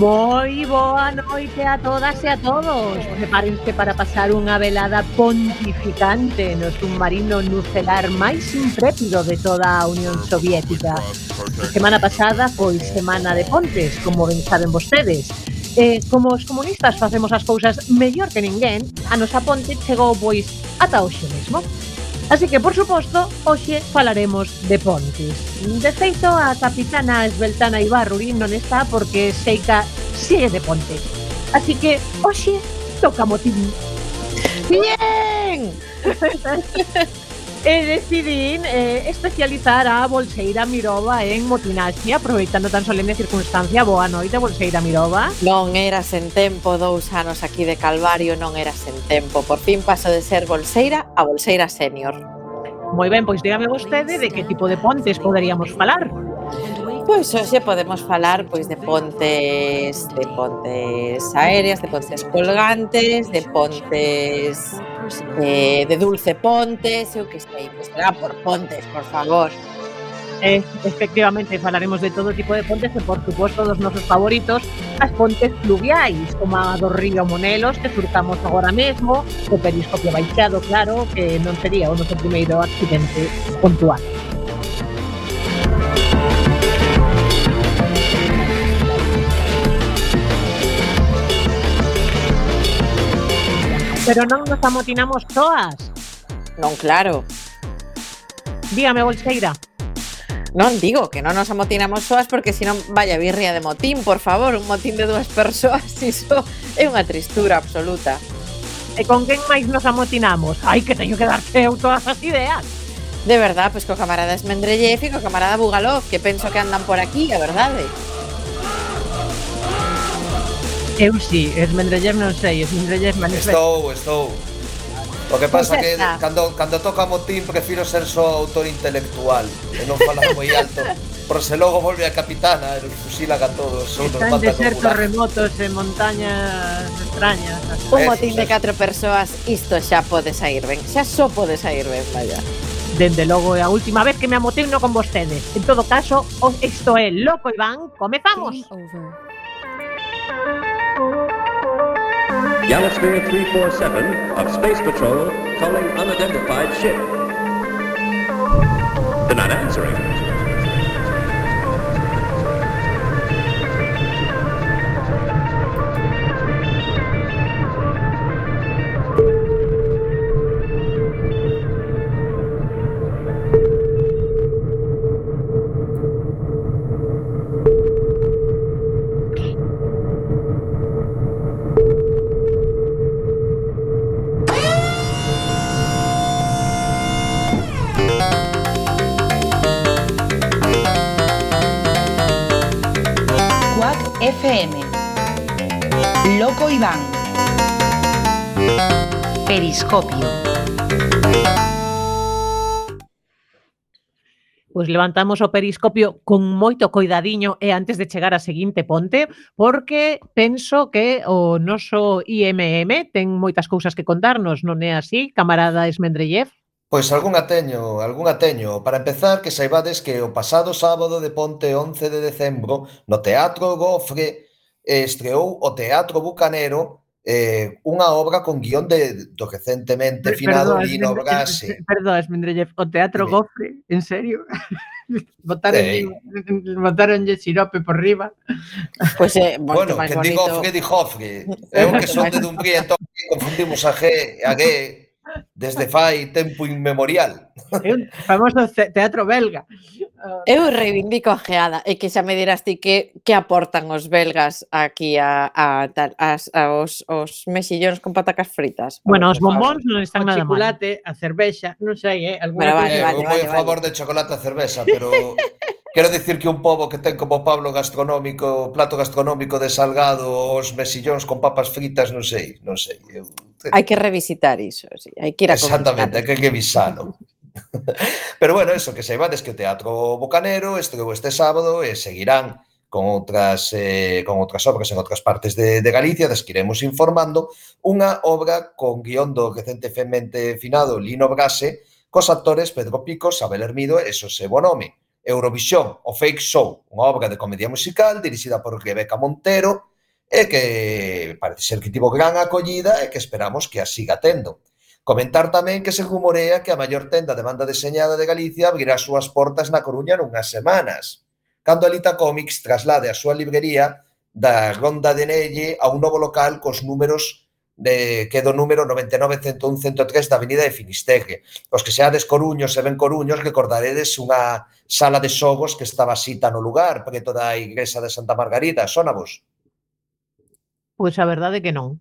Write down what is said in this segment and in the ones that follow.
Moi boa noite a todas e a todos. Prepárense para pasar unha velada pontificante no submarino nucelar máis intrépido de toda a Unión Soviética. A semana pasada foi semana de pontes, como ben saben vostedes. Eh, como os comunistas facemos as cousas mellor que ninguén, a nosa ponte chegou pois ata hoxe mesmo. Así que, por suposto, hoxe falaremos de pontes. De feito, a capitana Esbeltana Ibarruri non está porque Seica sigue de ponte. Así que, hoxe, toca motivo. Bien! e decidín eh, especializar a Bolseira Mirova en motinaxe, aproveitando tan solemne circunstancia. Boa noite, Bolseira Mirova. Non eras en tempo, dous anos aquí de Calvario, non eras en tempo. Por fin paso de ser Bolseira a Bolseira Senior. Moi ben, pois dígame vostede de que tipo de pontes poderíamos falar. Pois hoxe podemos falar pois de pontes, de pontes aéreas, de pontes colgantes, de pontes de, de Dulce Pontes, eu que sei, pues será por Pontes, por favor. Eh, efectivamente, falaremos de todo tipo de pontes e, por suposto, dos nosos favoritos as pontes fluviais, como a do río Monelos, que surtamos agora mesmo, o periscopio baixado, claro, que non sería o noso primeiro accidente pontual. Pero non nos amotinamos toas. Non, claro. Dígame, Bolseira. Non, digo que non nos amotinamos soas porque senón vaya birria de motín, por favor, un motín de dúas persoas, iso é unha tristura absoluta. E con quen máis nos amotinamos? Ai, que teño que darte eu todas as ideas. De verdad, pois co camarada Esmendrellev e co camarada Bugalov, que penso que andan por aquí, a verdade. Eu si, sí, esmendrellez non sei, esmendrellez manifesto. Estou, estou. O que pasa que cando, cando toca motín prefiro ser só autor intelectual e non falar moi alto. Por se logo volve a capitana e nos fusila a todos. Están nos desertos remotos e montañas extrañas. Un eh, motín de eh. catro persoas, isto xa pode sair ben. Xa só pode sair ben, vaya. Dende logo é a última vez que me amotino con vostedes. En todo caso, isto é Loco Iván, comezamos. Game over. Galasphere 347 of Space Patrol calling unidentified ship. They're not answering. Copio. Pois levantamos o periscopio con moito coidadiño e antes de chegar a seguinte ponte, porque penso que o noso IMM ten moitas cousas que contarnos, non é así, camarada Esmendrellev? Pois algunha teño, algunha teño. Para empezar, que saibades que o pasado sábado de Ponte 11 de decembro, no Teatro Gofre, estreou o Teatro Bucanero eh, unha obra con guión de, do recentemente finado perdón, Lino Brasi. Perdón, Esmendrellev, o Teatro sí. Gofre, en serio? botaron, eh. botaronlle xirope por riba. Pois pues, eh, bueno, que bonito. digo di Hoffre, eu que son de Dumbría, entón confundimos a G, a G, desde fai tempo inmemorial. É un famoso teatro belga. Eu reivindico a geada e que xa me dirás ti que que aportan os belgas aquí a, a, a, a os, os mexillóns con patacas fritas. Bueno, os bombóns non están nada mal. O chocolate, a cervexa, non sei, eh, alguna bueno, vale, vale, eh, vale, vale, a favor vale. de chocolate a cervexa, pero Quero dicir que un pobo que ten como Pablo gastronómico, plato gastronómico de salgado, os mesillóns con papas fritas, non sei, non sei. Eu hai que revisitar iso, sí, hai que ir a Exactamente, hai que revisalo. Pero bueno, eso, que saibades que o Teatro Bocanero estreu este sábado e seguirán con outras eh, con outras obras en outras partes de, de Galicia, das que iremos informando, unha obra con guión do recentemente finado Lino Brase, cos actores Pedro Pico, Sabel Hermido e Xosé Bonome. Eurovisión, o Fake Show, unha obra de comedia musical dirixida por Rebeca Montero, e que parece ser que tivo gran acollida e que esperamos que a siga tendo. Comentar tamén que se rumorea que a maior tenda de banda deseñada de Galicia abrirá as súas portas na Coruña nunhas semanas, cando Alita Comics traslade a súa librería da Ronda de Nelle a un novo local cos números de, que do número 99-101-103 da Avenida de Finisterre. Os que seades coruños e ben coruños recordaredes unha sala de xogos que estaba xita no lugar, preto da igrexa de Santa Margarida, sonavos. Pois a verdade é que non.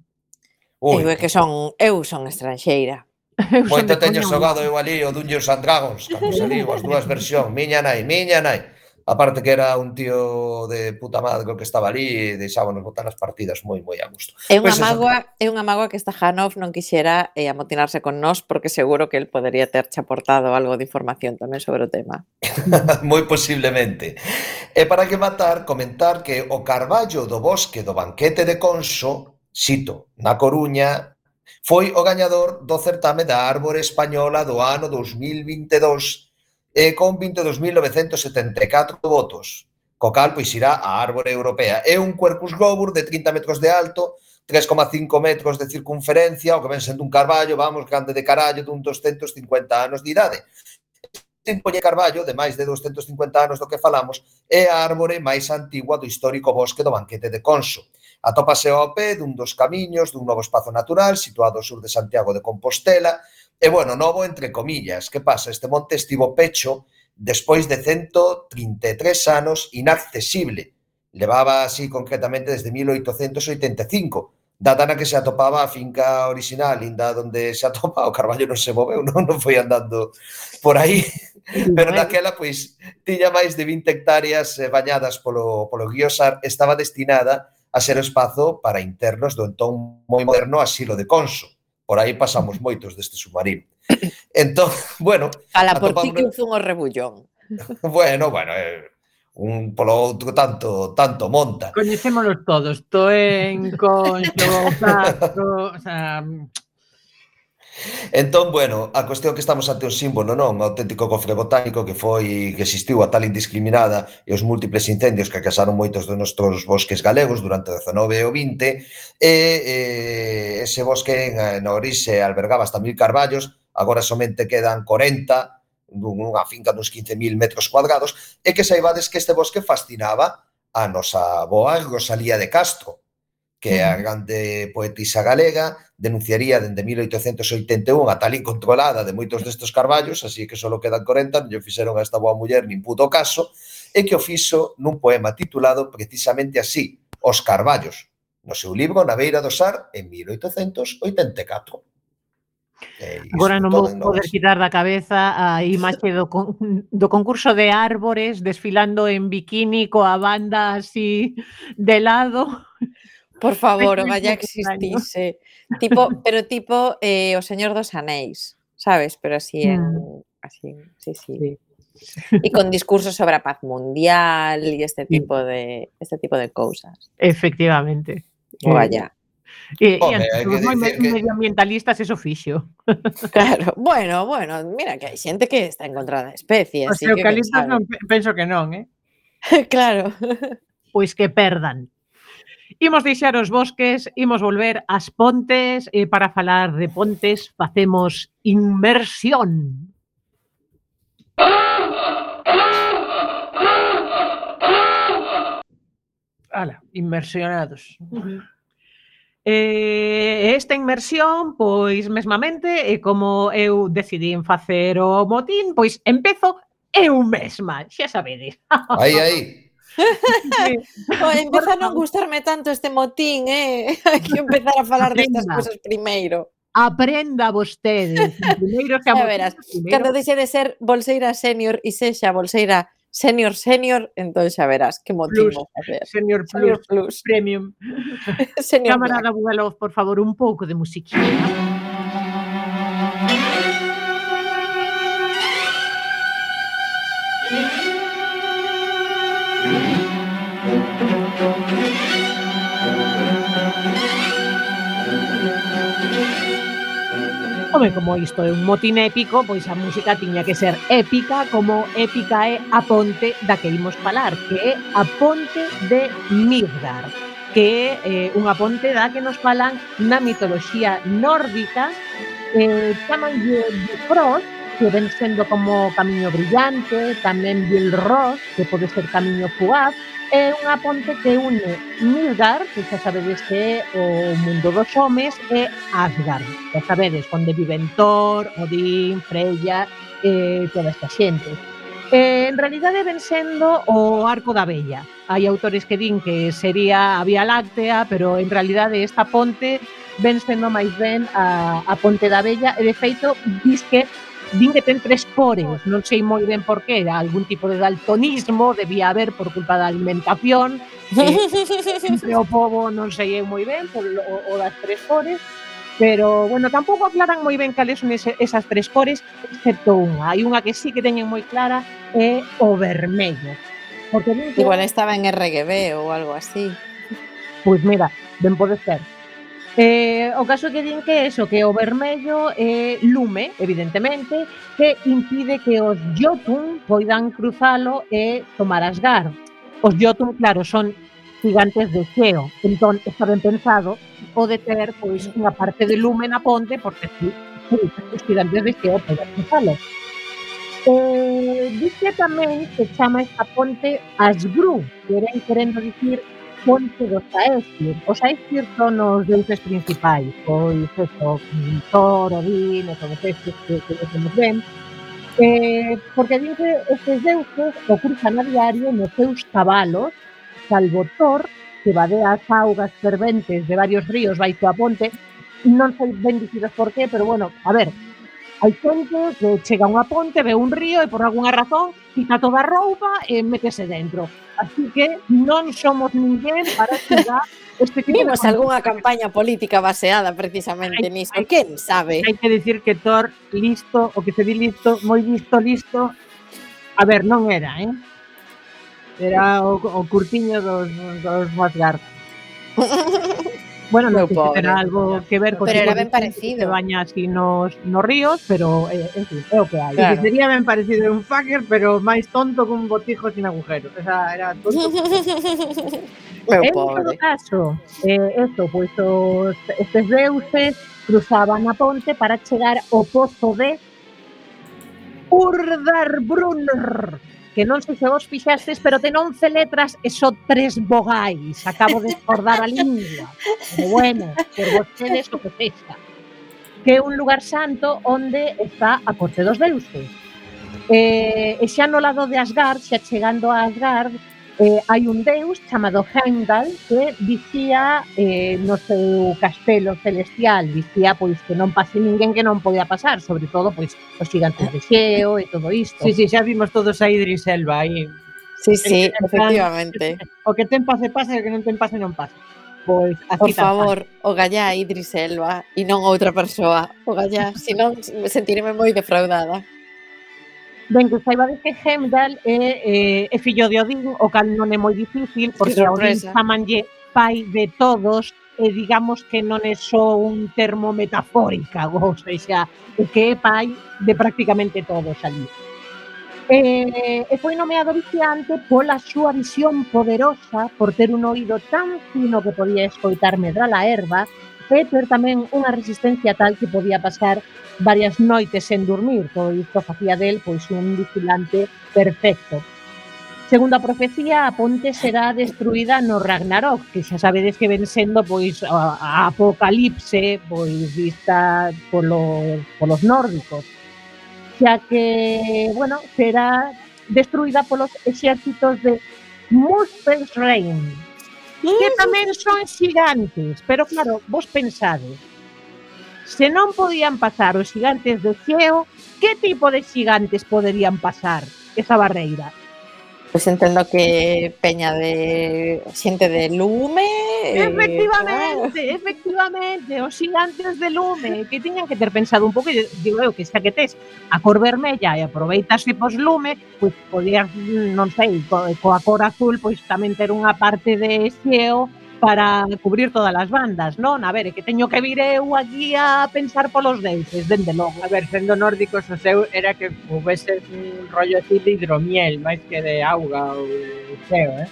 Ui. Eu é que son, eu son estranxeira. Moito pois teño xogado eu ali o Dungeons and Dragons, cando saliu as dúas versións, miña nai, miña nai. Aparte que era un tío de puta madre que estaba ali e deixábanos botar as partidas moi moi a gusto. É unha pois pues mágoa, é unha mágoa que esta Hanov non quixera eh, amotinarse con nós porque seguro que el podería terche aportado algo de información tamén sobre o tema. moi posiblemente. E para que matar, comentar que o Carballo do Bosque do Banquete de Conso, cito, na Coruña, foi o gañador do certame da árbore española do ano 2022 e con 22.974 votos, co cal pois irá a árbore europea. É un corpus globur de 30 metros de alto, 3,5 metros de circunferencia, o que ven sendo un carballo, vamos, grande de carallo, dun 250 anos de idade. Simpolle Carballo, de máis de 250 anos do que falamos, é a árbore máis antigua do histórico bosque do banquete de Conso. Atópase ao pé dun dos camiños dun novo espazo natural situado ao sur de Santiago de Compostela, E bueno, novo entre comillas, que pasa? Este monte estivo pecho despois de 133 anos inaccesible. Levaba así concretamente desde 1885, data na que se atopaba a finca original, inda onde se atopa, o Carballo non se moveu, non, non foi andando por aí, pero naquela, pois, tiña máis de 20 hectáreas eh, bañadas polo, polo Guiosar, estaba destinada a ser o espazo para internos do entón moi moderno asilo de Conso por aí pasamos moitos deste submarino. Entón, bueno... Fala por ti que un zungo rebullón. bueno, bueno, eh, un polo outro tanto tanto monta. Coñecémonos todos, Toen, Conxo, Paco, o sea, Entón, bueno, a cuestión que estamos ante un símbolo, non? Un auténtico cofre botánico que foi que existiu a tal indiscriminada e os múltiples incendios que acasaron moitos dos nosos bosques galegos durante o 19 e o 20 e, e ese bosque en, Orixe albergaba hasta mil carballos, agora somente quedan 40 dunha finca duns 15.000 metros cuadrados e que saibades que este bosque fascinaba a nosa boa Rosalía de Castro, que é a grande poetisa galega, denunciaría dende 1881 a tal incontrolada de moitos destes carballos, así que só quedan 40, non lle fixeron a esta boa muller nin puto caso, e que o fixo nun poema titulado precisamente así, Os Carballos, no seu libro Na Beira do Sar, en 1884. Eh, Agora non vou poder quitar da cabeza a imaxe do, con, do concurso de árbores desfilando en bikini coa banda así de lado. Por favor, vaya a existirse. Tipo, pero tipo eh, o Señor dos Anéis, sabes? Pero así en, así, sí, sí, sí. Y con discursos sobre a paz mundial y este tipo de este tipo de cousas. Efectivamente. Oh, eh, vaya. E, Home, e moi que... medioambientalistas es oficio. Claro, bueno, bueno, mira que hai xente que está en contra da especie. Os eucaliptos non, penso que non, eh? claro. Pois que perdan. Imos deixar os bosques, imos volver ás pontes e para falar de pontes facemos inmersión. Ala, inmersionados. Uh -huh. Eh, esta inmersión, pois mesmamente, e como eu decidín facer o motín, pois empezo eu mesma, xa sabedes. Aí, aí. o, empeza a non gustarme tanto este motín, eh? Hai que empezar a falar destas de cousas primeiro. Aprenda vostede. Primeiro que a verás, primeiro. cando deixe de ser bolseira senior e sexa bolseira senior senior, entón xa verás que motivo plus, facer. Senior plus, senior plus, premium. senior Cámara da Budalov, por favor, un pouco de musiquinha. Home, como isto é un motín épico, pois a música tiña que ser épica, como épica é a ponte da que imos falar, que é a ponte de Midgard, que é eh, unha ponte da que nos falan na mitoloxía nórdica, eh, chamanlle de Frost, que ven sendo como Camiño Brillante, tamén Bill Ross, que pode ser Camiño Fugaz, é unha ponte que une Midgard, que xa sabedes que é o mundo dos homes, e Asgard. Xa sabedes, onde viven Thor, Odín, Freya, e toda esta xente. Eh, en realidade ven sendo o Arco da Bella. Hai autores que din que sería a Vía Láctea, pero en realidade esta ponte ven sendo máis ben a, a Ponte da Bella e de feito dis que din que ten tres cores, non sei moi ben por que, era algún tipo de daltonismo debía haber por culpa da alimentación, eh, o pobo non sei eu moi ben por o, o das tres cores, pero bueno, tampouco aclaran moi ben cales son ese, esas tres cores, excepto unha. Hai unha que sí que teñen moi clara, é o vermello. Porque que... Igual estaba en RGB ou algo así. Pois pues mira, ben pode ser. Eh, o caso que din que eso, iso, que o vermello é eh, lume, evidentemente, que impide que os Jotun poidan cruzalo e tomar asgar. Os Jotun, claro, son gigantes de xeo. Entón, está ben pensado o de ter pois unha parte de lume na ponte, porque si, sí, os gigantes de xeo poden cruzalo. Eh, dice tamén que chama esta ponte Asgru, que era querendo dicir fonte do Shakespeare. O Shakespeare son os deuses principais, pois eso, Thor, Odín, e todos estes que conocemos ben, eh, porque din que estes deuses o cruzan a diario nos seus cabalos, salvo Thor, que vadea as augas ferventes de varios ríos baixo a ponte, non sei ben dicidos por qué, pero bueno, a ver, hai xente que chega a unha ponte, ve un río e por algunha razón quita toda a roupa e métese dentro. Así que non somos ninguén para estudar este tipo Vimos de... algunha campaña política baseada precisamente hai, nisto. Quen sabe? Hai que decir que Thor, listo, o que se di listo, moi listo, listo, a ver, non era, eh? Era o, o curtiño dos, dos Asgard. Bueno, non sei se terá algo que ver co pero tipo era ben parecido. que baña así nos, nos ríos, pero eh, en fin, é o que hai. Claro. Que sería ben parecido un fucker, pero máis tonto que un botijo sin agujero. O sea, era tonto. Meu en pobre. todo caso, eh, esto, pois, pues, os, estes deuses cruzaban a ponte para chegar ao pozo de Urdarbrunner que non sei se vos fixastes, pero ten 11 letras e só tres vogais. Acabo de escordar a lingua. Pero bueno, por vostedes o que sexa. Que é un lugar santo onde está a corte dos deuses. Eh, e xa no lado de Asgard, xa chegando a Asgard, eh, hai un deus chamado Heimdall que vixía eh, no seu castelo celestial, vixía pois que non pase ninguén que non podía pasar, sobre todo pois os gigantes de xeo e todo isto. Sí, sí, xa vimos todos a Idris Elba aí. Sí, sí, e, efectivamente. O que ten pase pasa e o que non ten pase non pasa. Pois, Por favor, o gallá Idris Elba e non outra persoa. O gallá, senón sentireme moi defraudada. Ben que saibades que Heimdall é, é, é fillo de Odín, o cal non é moi difícil, porque a Odín chamanlle pai de todos, e digamos que non é só un termo metafórica, ou seja, o que é pai de prácticamente todos ali. E, eh, e foi nomeado viciante pola súa visión poderosa, por ter un oído tan fino que podía escoitar medrar a erva, e ter tamén unha resistencia tal que podía pasar varias noites sen dormir, todo isto facía del pois un vigilante perfecto. Segundo a profecía, a ponte será destruída no Ragnarok, que xa sabedes que ven sendo pois a, a apocalipse pois vista polo, polos nórdicos. Xa que, bueno, será destruída polos exércitos de Muspelheim, que tamén son xigantes, pero claro, vos pensades, se non podían pasar os xigantes do xeo, que tipo de xigantes poderían pasar esa barreira? Pois pues entendo que peña de xente de lume Efectivamente, eh, efectivamente. Os xigantes de lume Que tiñan que ter pensado un pouco Digo eu que xa que tes a cor vermella E aproveitase pos lume Pois podías, mm, non sei, co, coa cor azul Pois tamén ter unha parte de xeo para cubrir todas as bandas, non? A ver, é que teño que vir eu aquí a pensar polos deuses, dende logo. A ver, sendo nórdicos o seu era que houvese un rollo así de hidromiel, máis que de auga ou de xeo, eh?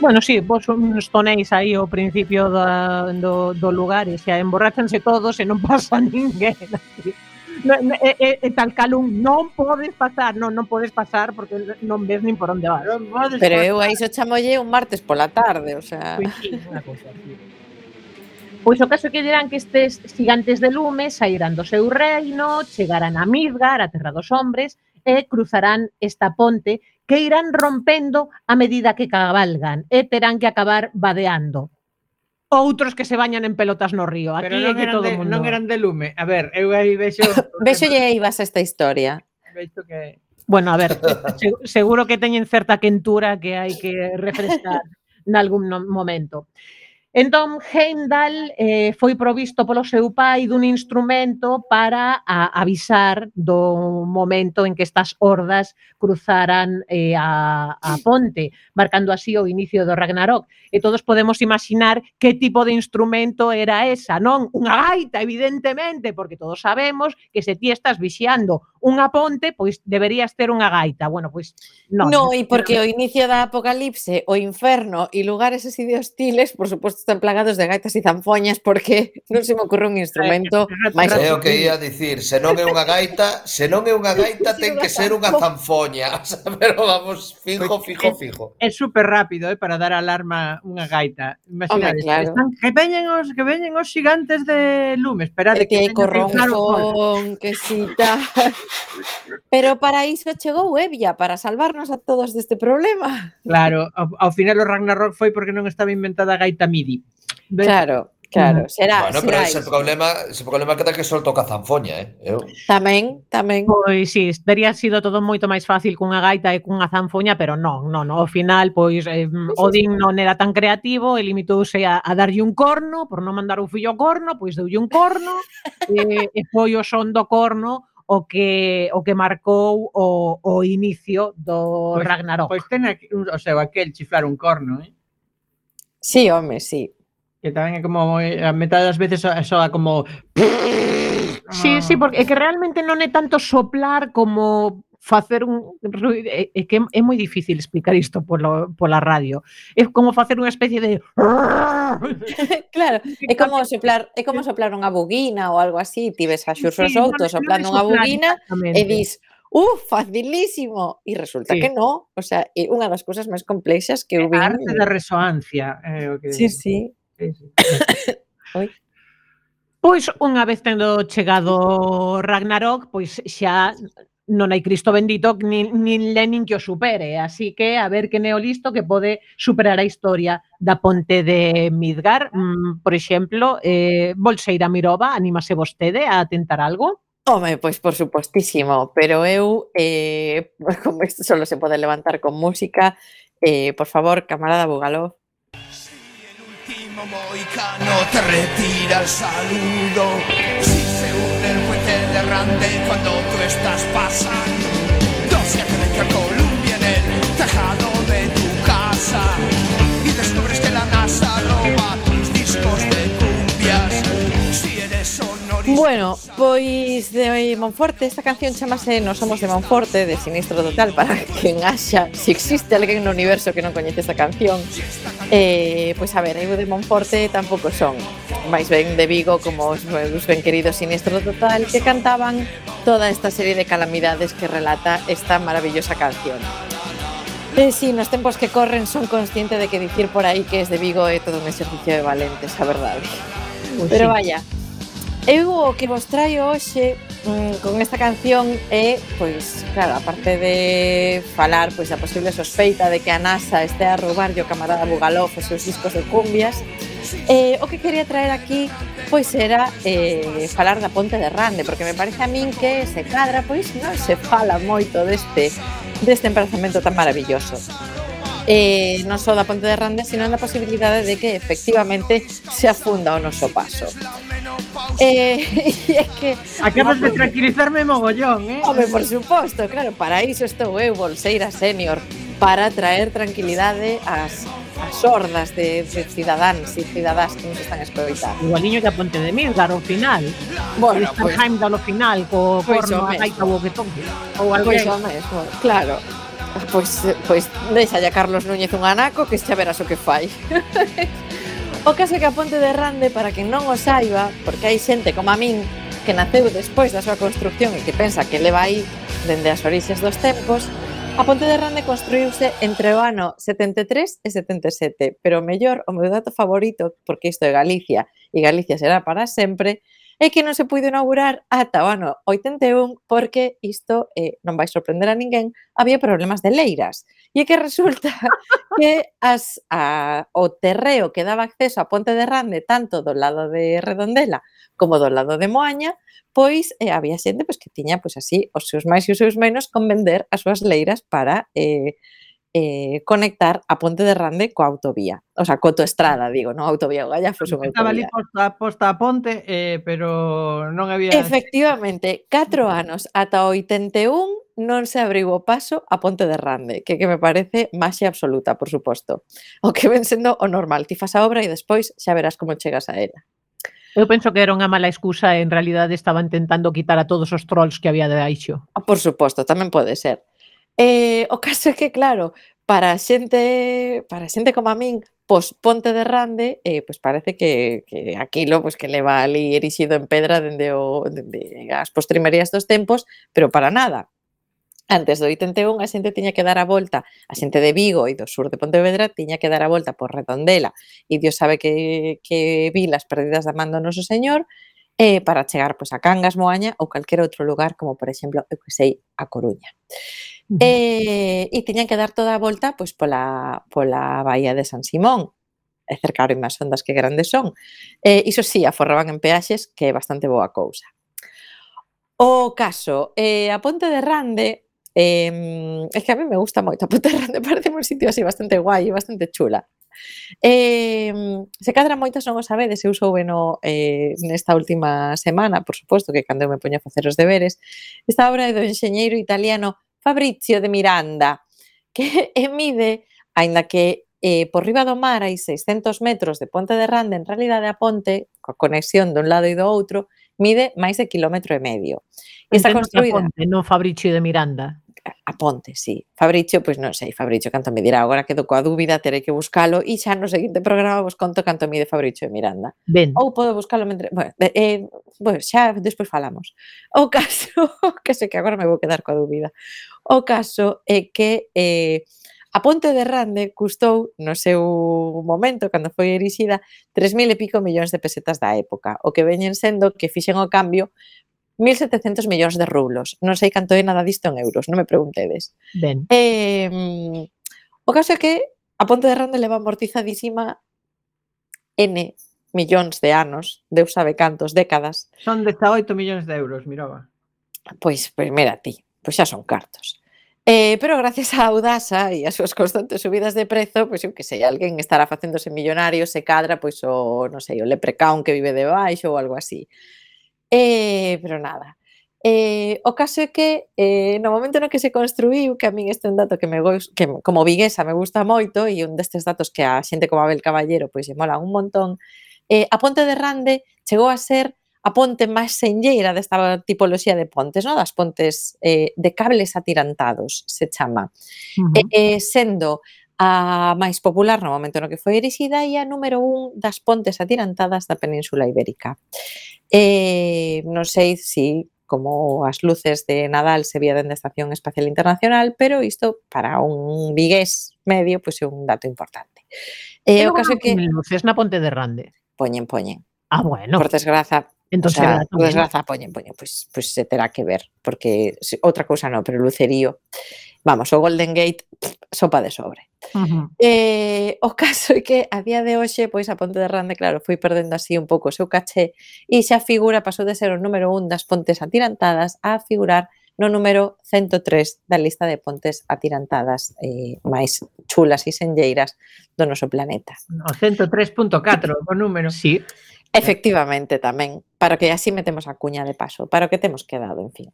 Bueno, sí, vos uns tonéis aí ao principio da, do, do lugar e xa emborrachanse todos e non pasa ninguén. Así e, e, e tal cal un non podes pasar, non, non podes pasar porque non ves nin por onde vas. Non Pero pasar. eu aí xo chamolle un martes pola tarde, o sea... Pois sí, unha cousa así. Pois o caso que dirán que estes gigantes de lume sairán do seu reino, chegarán a Midgar, a Terra dos Hombres, e cruzarán esta ponte que irán rompendo a medida que cabalgan e terán que acabar vadeando outros que se bañan en pelotas no río. Aquí Pero non, que todo de, mundo. non eran de lume. A ver, eu aí vexo... vexo lle ibas esta historia. Vexo que... Bueno, a ver, seguro que teñen certa quentura que hai que refrescar nalgún momento. Entón, Heimdall eh, foi provisto polo seu pai dun instrumento para a, avisar do momento en que estas hordas cruzaran eh, a, a ponte, marcando así o inicio do Ragnarok. E todos podemos imaginar que tipo de instrumento era esa, non? Unha gaita, evidentemente, porque todos sabemos que se ti estás vixiando unha ponte, pois deberías ter unha gaita. Bueno, pois non. No, e porque o inicio da apocalipse, o inferno e lugares así de hostiles, por suposto, están plagados de gaitas e zanfoñas porque non se me ocurre un instrumento eh, eh, máis É o que ia dicir, se non é unha gaita, se non é unha gaita ten que ser unha zanfoña, pero vamos fijo, pois fijo, fijo. É, é super rápido, eh, para dar alarma unha gaita. Imaginade, claro. están, que veñen os que veñen os xigantes de lume, esperade que, que corron corronfón, que si tal. Pero para iso chegou Evia, para salvarnos a todos deste problema. Claro, ao, ao final o Ragnarok foi porque non estaba inventada a gaita MIDI. ¿Ves? Claro. Claro, será. Bueno, pero será ese iso. problema, ese problema que que só toca zanfoña, eh? Eu... Tamén, tamén. Pois si, sí, tería sido todo moito máis fácil cunha gaita e cunha zanfoña, pero non, non, no. ao final pois eh, Odín non era tan creativo, e limitouse a, a darlle un corno, por non mandar o fillo ao corno, pois deulle un corno, e, e foi o son do corno o que o que marcou o, o inicio do pois, Ragnarok. Pois ten aquí, o seu aquel chiflar un corno, eh? Sí, home, sí. Que tamén é como eh, a metade das veces soa como Sí, sí, porque é que realmente non é tanto soplar como facer un é, é que é moi difícil explicar isto polo, pola radio. É como facer unha especie de Claro, é como soplar, é como soplar unha buguina ou algo así, ti ves a xurros sí, outros no, soplando no unha buguina e dis ¡Uf, facilísimo! E resulta sí. que no, o sea, é unha das cousas máis complexas que eu vi. Arte da resoancia. Eh, o que... Sí, sí. sí, sí. Pois unha vez tendo chegado Ragnarok, pois xa non hai Cristo bendito nin, nin Lenin que o supere. Así que a ver que neolisto que pode superar a historia da ponte de Midgar. Mm, por exemplo, eh, Bolseira Mirova, anímase vostede a tentar algo? Home, pois por supostísimo, pero eu, eh, como isto solo se pode levantar con música, eh, por favor, camarada Bugalov, último moicano te retira el saludo, si grande cuando tú estás pasando. No se cree que Bueno, pois de Monforte, esta canción chamase No somos de Monforte, de Sinistro Total, para quen haxa, se si existe alguén no universo que non coñece esta canción. Eh, pois a ver, eu de Monforte tampouco son, máis ben de Vigo como os meus ben queridos Sinistro Total, que cantaban toda esta serie de calamidades que relata esta maravillosa canción. Eh, sí, nos tempos que corren son consciente de que dicir por aí que es de Vigo é todo un exercicio de valentes, a verdade. Pero sí. vaya, Eu o que vos traio hoxe mmm, con esta canción é, pois, claro, aparte de falar pois a posible sospeita de que a NASA este a roubar o camarada Bugalov os seus discos de cumbias, eh, o que quería traer aquí pois era eh, falar da Ponte de Rande, porque me parece a min que se cadra, pois non se fala moito deste deste emprazamento tan maravilloso eh, non só da Ponte de Rande, sino na posibilidade de que efectivamente se afunda o noso paso. Eh, e é que... Acabas de tranquilizarme mogollón, eh? Home, por suposto, claro, para iso estou eu, eh, Bolseira Senior, para traer tranquilidade ás as hordas de, de cidadáns e cidadás que nos están a escoitar. Igualiño que a Ponte de Milgar ao final. Bueno, Stanheim pues, ao final co pois corno a gaita o que toque. Ou algo pois o mesmo, claro. Pois, pois deixa a Carlos Núñez un anaco que xa verás o que fai. o caso é que a Ponte de Rande, para que non o saiba, porque hai xente como a min que naceu despois da súa construcción e que pensa que leva aí dende as orixes dos tempos, a Ponte de Rande construíuse entre o ano 73 e 77, pero o mellor, o meu dato favorito, porque isto é Galicia, e Galicia será para sempre, é que non se puido inaugurar ata o ano 81 porque isto eh, non vai sorprender a ninguén, había problemas de leiras. E é que resulta que as, a, o terreo que daba acceso a Ponte de Rande tanto do lado de Redondela como do lado de Moaña, pois eh, había xente pois, que tiña pois así os seus máis e os seus menos con vender as súas leiras para eh, eh, conectar a Ponte de Rande coa autovía, o sea, coa autoestrada, mm. digo, non autovía, o galla fose unha Estaba ali posta, posta a Ponte, eh, pero non había... Efectivamente, 4 mm. anos ata 81 non se abriu o paso a Ponte de Rande, que, que me parece máxia absoluta, por suposto. O que ven sendo o normal, ti fas a obra e despois xa verás como chegas a ela. Eu penso que era unha mala excusa, en realidade estaban tentando quitar a todos os trolls que había de baixo. Ah, por suposto, tamén pode ser. Eh, o caso é que, claro, para xente, para xente como a min, pois Ponte de Rande, eh, pois parece que, que aquilo pois, que leva ali erixido en pedra dende, o, dende as postrimerías dos tempos, pero para nada. Antes do 81 a xente tiña que dar a volta, a xente de Vigo e do sur de Pontevedra tiña que dar a volta por Redondela e Dios sabe que, que vilas perdidas da mando noso señor eh, para chegar pois, a Cangas, Moaña ou calquer outro lugar, como por exemplo, eu que sei, a Coruña. Eh, e tiñan que dar toda a volta pois, pola, pola Bahía de San Simón, e cercaron máis ondas que grandes son. Eh, iso sí, aforraban en peaxes, que é bastante boa cousa. O caso, eh, a Ponte de Rande, eh, é que a mí me gusta moito, a Ponte de Rande parece un sitio así bastante guai e bastante chula. Eh, se cadra moitas non o sabedes, eu soubeno eh, nesta última semana, por suposto, que cando eu me poño a facer os deberes, esta obra é do enxeñeiro italiano Fabrizio de Miranda, que emide, aínda que eh, por riba do mar hai 600 metros de ponte de Rande, en realidade a ponte, coa conexión dun lado e do outro, mide máis de kilómetro e medio. E está construída... Ponte, non Fabricio de Miranda a Ponte, sí. Fabricio, pois non sei, Fabricio canto me dirá, agora quedo coa dúbida, terei que buscalo e xa no seguinte programa vos conto canto mide Fabricio e Miranda. Ben. Ou podo buscalo mentre, bueno, eh, bueno, xa despois falamos. O caso, que sei que agora me vou quedar coa dúbida. O caso é que eh, A Ponte de Rande custou no seu momento, cando foi erixida, 3.000 e pico millóns de pesetas da época, o que veñen sendo que fixen o cambio 1.700 millóns de rublos. Non sei canto é nada disto en euros, non me preguntedes. Ben. Eh, o caso é que a Ponte de Ronda leva amortizadísima N millóns de anos, Deus sabe cantos, décadas. Son 18 millóns de euros, miraba. Pois, pois mira ti, pois xa son cartos. Eh, pero gracias á Audasa e as súas constantes subidas de prezo, pois eu que sei, alguén estará facéndose millonario, se cadra, pois o, non sei, o leprecaun que vive debaixo ou algo así. Eh, pero nada. Eh, o caso é que eh, no momento no que se construiu, que a min este é un dato que me que como viguesa me gusta moito e un destes datos que a xente como Abel Caballero pois lle mola un montón, eh, a Ponte de Rande chegou a ser a ponte máis senlleira desta tipoloxía de pontes, no? das pontes eh, de cables atirantados, se chama. Uh -huh. eh, sendo a máis popular no momento no que foi erixida e a número un das pontes atirantadas da Península Ibérica. Eh, non sei se si como as luces de Nadal se vía dende a Estación Espacial Internacional, pero isto para un vigués medio pois pues, é un dato importante. Eh, pero o caso que luces na Ponte de Rande. Poñen, poñen. Ah, bueno. Por desgraza, Entonces, o sea, por desgraza, poñen, poñen, pois, pues, pois pues se terá que ver, porque outra cousa non, pero lucerío. Vamos, o Golden Gate, sopa de sobre. Uh -huh. eh, o caso é que a día de hoxe, pois a Ponte de Rande, claro, foi perdendo así un pouco o seu caché e xa figura pasou de ser o número un das pontes atirantadas a figurar no número 103 da lista de pontes atirantadas eh, máis chulas e senlleiras do noso planeta. O 103.4 o número. Sí. Efectivamente tamén, para que así metemos a cuña de paso, para o que temos quedado, en fin.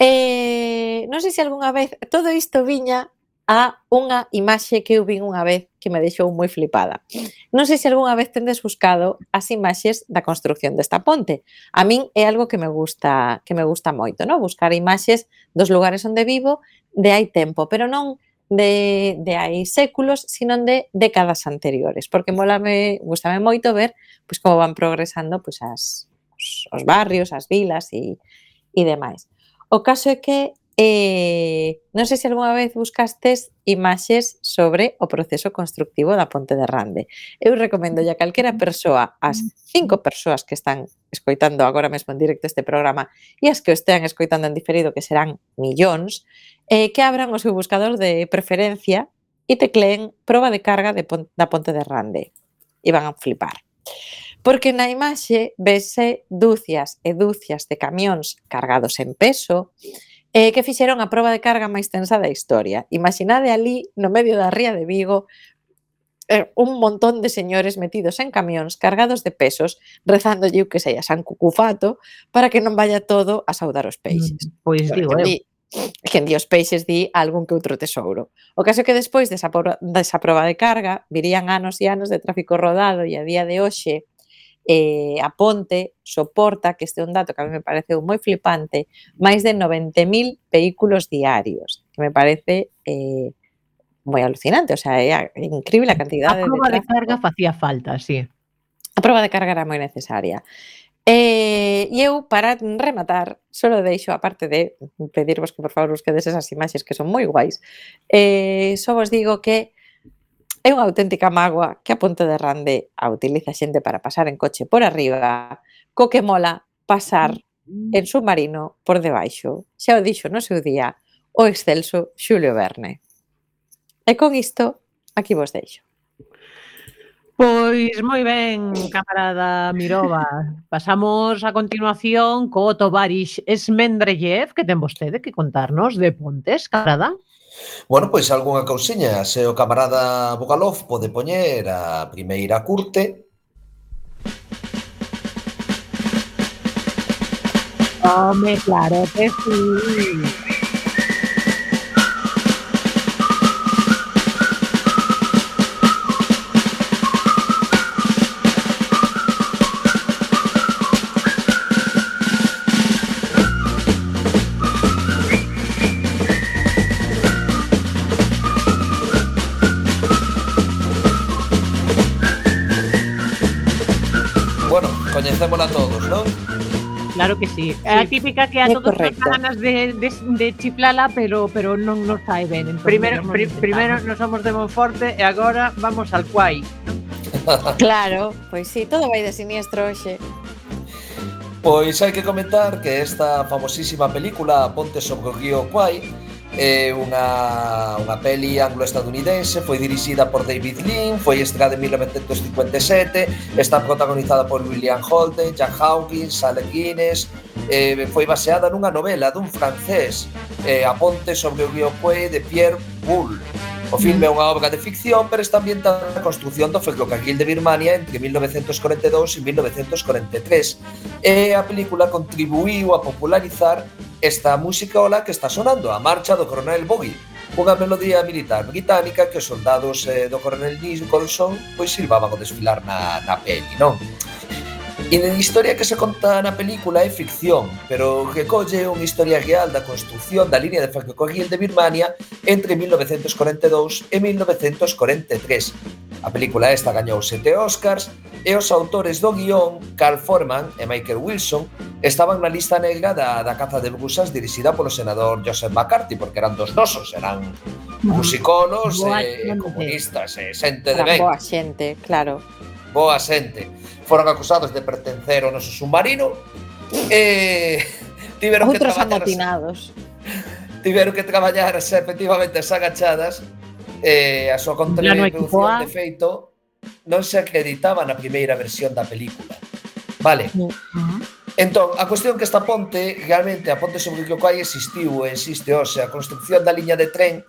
Eh, non sei se algunha vez todo isto viña a unha imaxe que eu vin unha vez que me deixou moi flipada. Non sei se algunha vez tendes buscado as imaxes da construción desta ponte. A min é algo que me gusta, que me gusta moito, no? buscar imaxes dos lugares onde vivo de hai tempo, pero non de, de hai séculos, sino de décadas anteriores, porque molame, gustame moito ver pois, como van progresando pois, as, os, os barrios, as vilas e, e demais. O caso é que eh, non sei se algunha vez buscastes imaxes sobre o proceso constructivo da Ponte de Rande. Eu recomendo a calquera persoa, as mm. cinco persoas que están escoitando agora mesmo en directo este programa e as que o estean escoitando en diferido, que serán millóns, eh, que abran o seu buscador de preferencia e tecleen proba de carga de pon da Ponte de Rande. E van a flipar porque na imaxe vese dúcias e dúcias de camións cargados en peso eh, que fixeron a proba de carga máis tensa da historia. Imaginade ali, no medio da ría de Vigo, eh, un montón de señores metidos en camións cargados de pesos rezándolle o que sei a San Cucufato para que non vaya todo a saudar os peixes. Mm, pois digo, eu. Di, que en Dios peixes di algún que outro tesouro. O caso é que despois desa, desa proba de carga virían anos e anos de tráfico rodado e a día de hoxe eh, a Ponte soporta, que este é un dato que a mí me pareceu moi flipante, máis de 90.000 vehículos diarios, que me parece eh, moi alucinante, o sea, é increíble a cantidad de... A prova de, de carga facía falta, sí. A prova de carga era moi necesaria. Eh, e eh, eu, para rematar, solo deixo, aparte de pedirvos que por favor busquedes esas imaxes que son moi guais, eh, só vos digo que É unha auténtica mágoa que a Ponte de Rande a utiliza xente para pasar en coche por arriba, co que mola pasar mm. en submarino por debaixo. Xa o dixo no seu día o excelso Xulio Verne. E con isto, aquí vos deixo. Pois moi ben, camarada Mirova. Pasamos a continuación co Tovarix Esmendrellev, que ten vostede que contarnos de Pontes, camarada. Bueno, pois algunha cousiña, se o camarada Bugalov pode poñer a primeira curte. Home, claro que sí. a todos, non? Claro que sí. sí. A típica que a é todos correcto. nos ganas de, de, de chiflala, pero pero non nos sai ben. Entón, primero, non pri, primero nos somos de Monforte e agora vamos al Cuai. claro, pois sí, todo vai de siniestro hoxe. Pois hai que comentar que esta famosísima película Ponte sobre o río Cuai é unha, unha peli anglo-estadounidense, foi dirixida por David Lean, foi estreada en 1957, está protagonizada por William Holden, Jack Hawkins, Alec Guinness, eh, foi baseada nunha novela dun francés, eh, A ponte sobre o río Pue de Pierre Boulle. O filme é unha obra de ficción, pero está ambientada na construción do ferrocarril de Birmania entre 1942 e 1943. E a película contribuíu a popularizar esta música ola que está sonando, a marcha do coronel Bogie, unha melodía militar británica que os soldados eh, do coronel Nicholson pois silbaban o desfilar na, na peli, non? E a historia que se conta na película é ficción, pero recolle unha historia real da construción da línea de ferrocarril de Birmania entre 1942 e 1943. A película esta gañou sete Oscars e os autores do guión, Carl Foreman e Michael Wilson, estaban na lista negra da, da caza de brusas dirixida polo senador Joseph McCarthy, porque eran dos nosos, eran musicolos, Boa, e, comunistas, e xente de ben. Boa xente, claro boa xente, foron acusados de pertencer ao noso submarino e tiveron Outros que traballar... amotinados. Tiveron que traballar efectivamente as agachadas e a súa contribución de feito non se acreditaba na primeira versión da película. Vale. Mm, uh -huh. Entón, a cuestión que esta ponte, realmente, a ponte sobre o que o existiu e existe hoxe, a construcción da liña de tren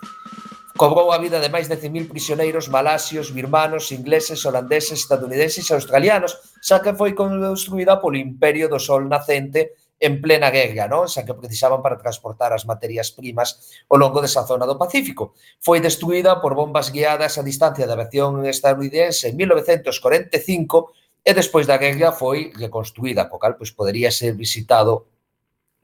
cobrou a vida de máis de 100.000 prisioneiros malasios, birmanos, ingleses, holandeses, estadounidenses e australianos, xa que foi construída polo Imperio do Sol Nacente en plena guerra, non? xa que precisaban para transportar as materias primas ao longo desa zona do Pacífico. Foi destruída por bombas guiadas a distancia da aviación estadounidense en 1945 e despois da guerra foi reconstruída, co cal pois, podería ser visitado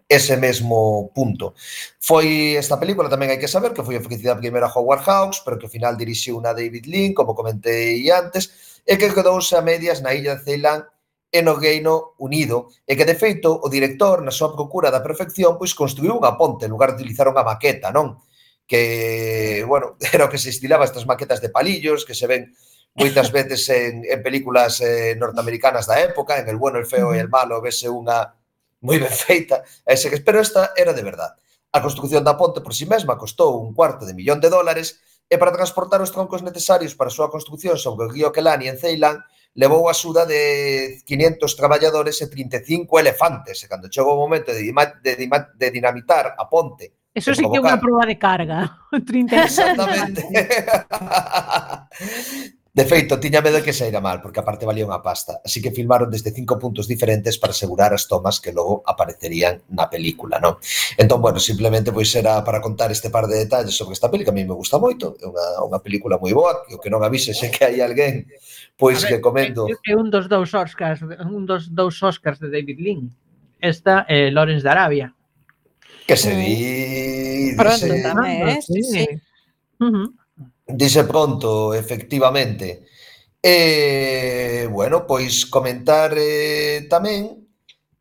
ese mesmo punto. Foi esta película tamén hai que saber que foi ofrecida primeiro a Howard Hawks, pero que ao final dirixiu unha David Lean, como comentei antes, e que quedouse a medias na illa de Ceilán e no Reino Unido, e que de feito o director na súa procura da perfección pois construiu unha ponte en lugar de utilizar unha maqueta, non? Que, bueno, era o que se estilaba estas maquetas de palillos que se ven moitas veces en, en películas eh, norteamericanas da época, en El bueno, el feo e el malo, vese unha moi ben feita, e se, pero esta era de verdad. A construción da ponte por si sí mesma costou un cuarto de millón de dólares e para transportar os troncos necesarios para a súa construción sobre o río Kelani en Ceilán levou a suda de 500 traballadores e 35 elefantes e cando chegou o momento de, de, de dinamitar a ponte Eso sí que é unha proba de carga. 30 Exactamente. De feito, tiña medo que saíra mal, porque aparte valía unha pasta, así que filmaron desde cinco puntos diferentes para asegurar as tomas que logo aparecerían na película, non? Entón, bueno, simplemente pois era para contar este par de detalles sobre esta película, que a mí me gusta moito, é unha, unha película moi boa, que o que non avise se que hai alguén, pois ver, que comendo. É un dos dous Oscars, un dos dous Oscars de David Lynch. Esta é eh, Lawrence de Arabia. Que se mm. di... Pronto se... tamén, ah, eh? Sí, sí. sí. Uh -huh. Dice pronto, efectivamente. E, bueno, pois comentar eh, tamén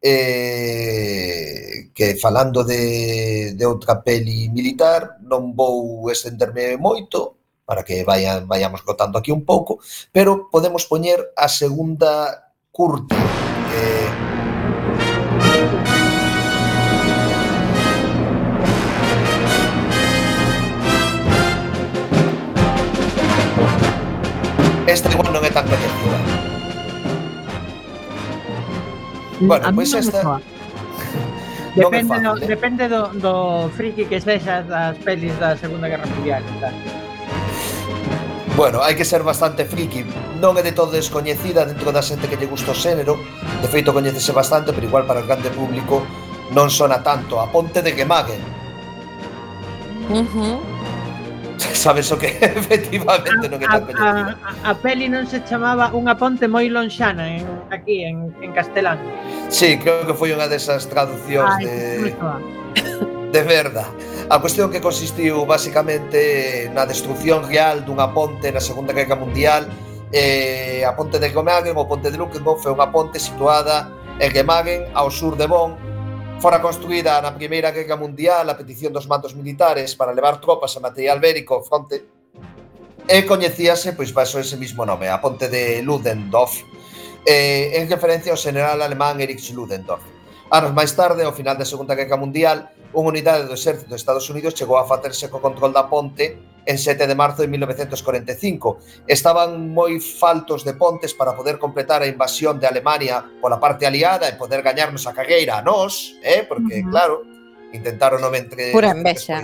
eh, que falando de, de outra peli militar non vou estenderme moito para que vayan, vayamos cotando aquí un pouco, pero podemos poñer a segunda curta eh, Mm, esta igual non é tan coñecida. Bueno, pois esta... Depende, fácil, no, eh? depende do, do friki que sexas das pelis da Segunda Guerra Mundial. Tal. Bueno, hai que ser bastante friki Non é de todo descoñecida dentro da xente que lle gusta o xénero De feito, coñecese bastante, pero igual para o grande público non sona tanto A Ponte de Gemagen uh -huh xa sabes o que efectivamente non é tan. A, a, a peli non se chamaba Unha ponte moi lonxana en, aquí en, en castelán. Sí, creo que foi unha desas traducións Ai, de... de verda. A cuestión que consistiu basicamente na destrucción real dunha ponte na Segunda Guerra Mundial eh, a ponte de Gemagen ou ponte de Luckenborn foi unha ponte situada en Gemagen ao sur de Bonn Fora construída na Primeira Guerra Mundial a petición dos mandos militares para levar tropas e material bélico ao fronte e coñecíase, pois, baixo ese mismo nome, a ponte de Ludendorff, eh, en referencia ao general alemán Erich Ludendorff. Anos máis tarde, ao final da Segunda Guerra Mundial, unha unidade do exército dos Estados Unidos chegou a facerse co control da ponte en 7 de marzo de 1945. Estaban moi faltos de pontes para poder completar a invasión de Alemania pola parte aliada e poder gañarnos a cagueira a nós, eh? porque, uh -huh. claro, intentaron non entre... Pura envexa.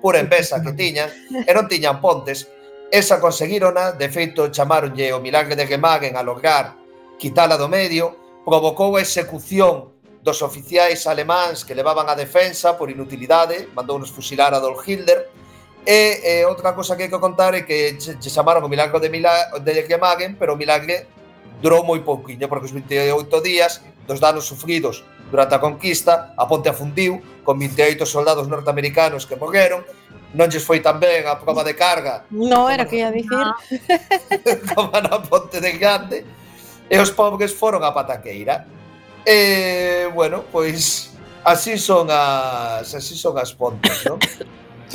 Pura envexa que tiñan, e non tiñan pontes. Esa conseguirona, de feito, chamaronlle o milagre de Gemagen a lograr quitala do medio, provocou a execución dos oficiais alemáns que levaban a defensa por inutilidade, mandou nos fusilar a Adolf Hitler, E eh, outra cosa que hai que contar é que che, che chamaron o milagro de, Mila, de Yamagen, pero o milagre durou moi pouquiño, porque os 28 días dos danos sufridos durante a conquista, a ponte afundiu, con 28 soldados norteamericanos que morreron, non lles foi tan ben a prova de carga. Non era que ia dicir. Ah. como na ponte de grande. E os pobres foron a pataqueira. E, bueno, pois así son as así son as pontes, non?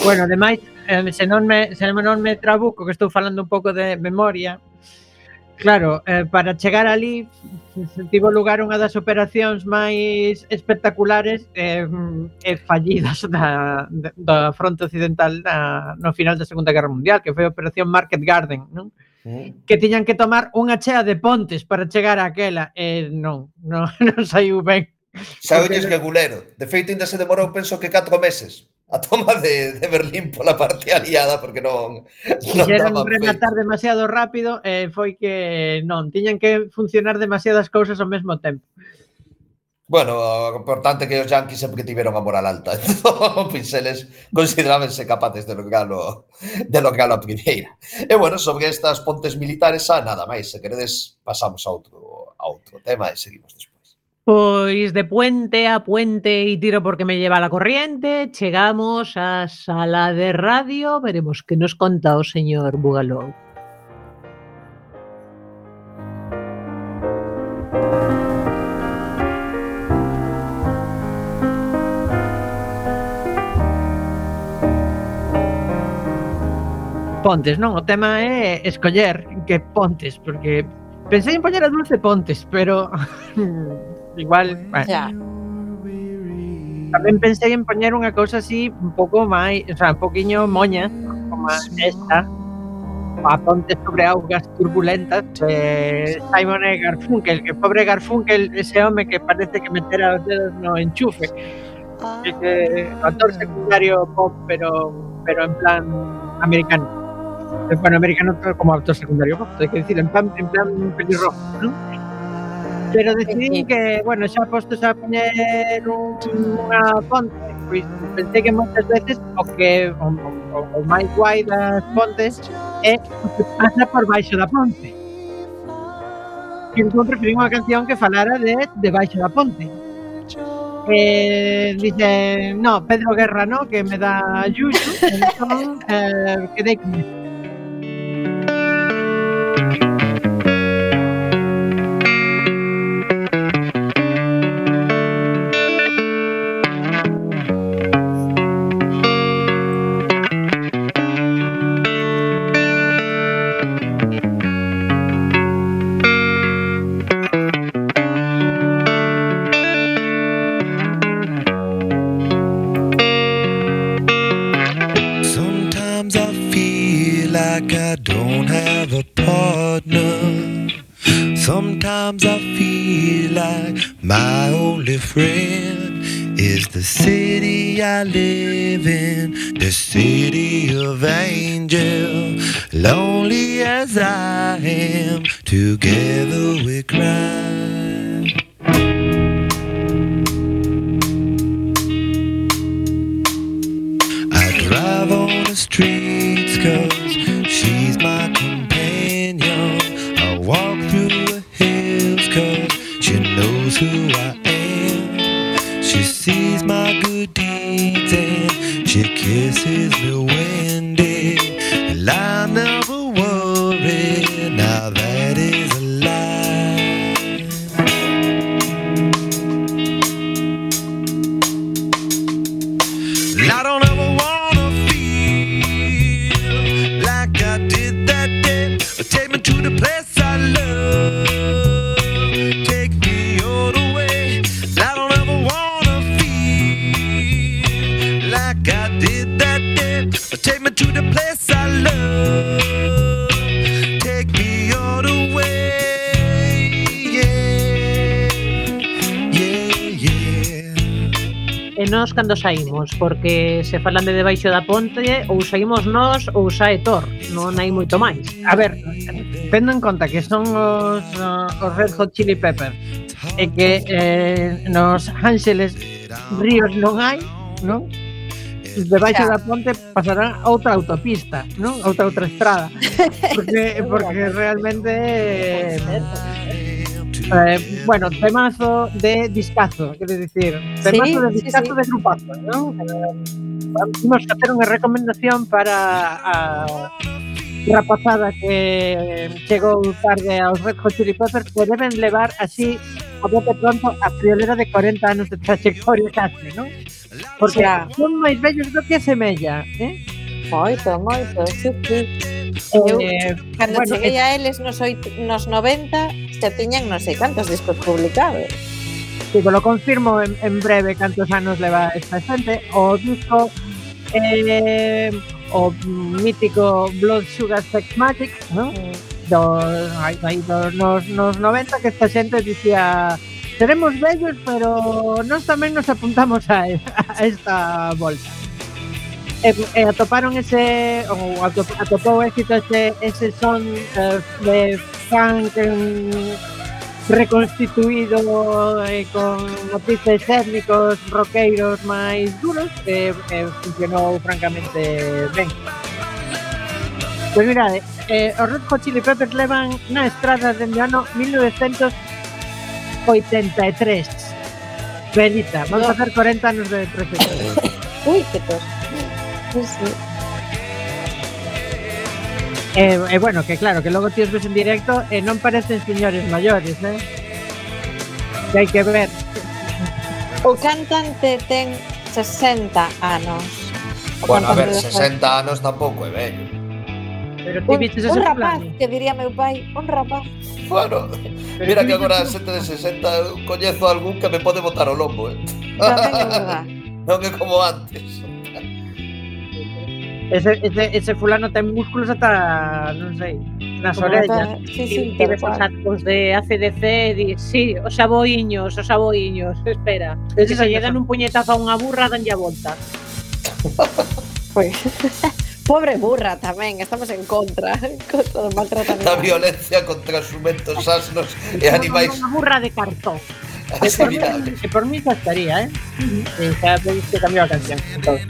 Bueno, ademais, eh, se non me se non me trabuco que estou falando un pouco de memoria, Claro, eh, para chegar ali tivo lugar unha das operacións máis espectaculares eh, e fallidas da, da fronte occidental na, no final da Segunda Guerra Mundial, que foi a Operación Market Garden, non? Eh. que tiñan que tomar unha chea de pontes para chegar a aquela e eh, non, non, non saiu ben Saúlles que gulero, de feito ainda se demorou penso que 4 meses a toma de, de Berlín pola parte aliada porque non, non Quixeron rematar feito. demasiado rápido e eh, foi que non, tiñan que funcionar demasiadas cousas ao mesmo tempo. Bueno, o importante que os yanquis sempre que tiveron a moral alta. Entón, pinceles considerábanse capaces de logralo, de logralo a primeira. E bueno, sobre estas pontes militares, a nada máis. Se queredes, pasamos a outro, a outro tema e seguimos despois. Pois de puente a puente e tiro porque me lleva a la corriente, chegamos á sala de radio, veremos que nos conta o señor Bugalou. Pontes, non? O tema é escoller que pontes, porque pensei en poñer a Dulce Pontes, pero igual, bueno, Ya. tamén pensei en poñer unha cousa así un pouco máis, o sea, un poquinho moña, como esta, a pontes sobre augas turbulentas de Simon e Garfunkel, que pobre Garfunkel, ese home que parece que metera os dedos no enchufe. Ese actor secundario pop, pero pero en plan americano. Bueno, americano como actor secundario pop, hay que decir, en plan, en plan pelirrojo, ¿no? Pero decidín que, bueno, xa postos a poñer un, unha ponte, pois pensei que moitas veces o que o, o, o máis guai das pontes é o que pasa por baixo da ponte. Que entón preferí unha canción que falara de debaixo da ponte. Eh, dice, no, Pedro Guerra, no, que me dá yuyu, entón eh, quedei con like I don't have a partner. Sometimes I feel like my only friend is the city I live in, the city of angel. Lonely as I am, together we cry. I drive on the streets my companion. I walk through the hills cause she knows who I am. cando saímos, porque se falan de debaixo da ponte, ou saímos nós ou sae Thor, non hai moito máis. A ver, tendo en conta que son os, uh, os Red Hot Chili Peppers e que eh, nos Ángeles ríos non hai, non? debaixo da ponte pasará outra autopista, non? Outra outra estrada. Porque porque realmente eh, Eh, bueno, temazo de discazo, quer dicir, temazo sí, de discazo sí, sí. de grupazo, non? Eh, vamos a hacer unha recomendación para ah, eh, a rapazada que chegou tarde aos Red Hot Chili Peppers que deben levar así a bote pronto a friolera de 40 anos de trayectoria casi, non? Porque o son máis vellos do que semella, eh? Moito, moito, sí, sí. Eu, eh, cando bueno, cheguei a eles nos, oito, nos 90 xa tiñan non sei cantos discos publicados. Sí, lo confirmo en, en breve cantos anos leva esta xente. O disco eh, o mítico Blood Sugar Sex Magic, ¿no? Dos, aí, aí, dos, nos, nos 90 que esta xente dicía seremos bellos, pero nós tamén nos apuntamos a, a esta bolsa e, e atoparon ese ou atop, atopou éxito ese, ese son eh, de funk en, reconstituído eh, con matices étnicos roqueiros máis duros que eh, eh, funcionou francamente ben. Pois mirade, eh, os Red Hot Chili Peppers levan na estrada dende o ano 1983. Felita, vamos a hacer 40 anos de 13. Ui, que tos sí, sí. E, eh, eh, bueno, que claro, que logo ti os ves en directo e eh, non parecen señores maiores, eh? Que hai que ver. O cantante ten 60 anos. Bueno, a ver, 60 anos tampouco é eh, vello. Pero ti vistes ese un rapaz, plan? ¿eh? que diría meu pai, un rapaz. Bueno, Pero mira que agora a xente de 60 coñezo algún que me pode botar o lombo, eh. Tamén é verdad. non é como antes. Ese, ese, ese fulano ten músculos ata, non sei, nas Como orellas. Ata, sí, sí, e, ves os actos de ACDC e di, sí, os aboiños, os aboiños, espera. Es que se llegan un puñetazo a unha burra, danlle a volta. Pois... Pobre burra tamén, estamos en contra, en contra do maltratamento. Da violencia contra os sumentos asnos e animais. Unha burra de cartón. Así, que por mí, que mí estaría, eh? Uh -huh. Xa que cambiar a canción. Entonces.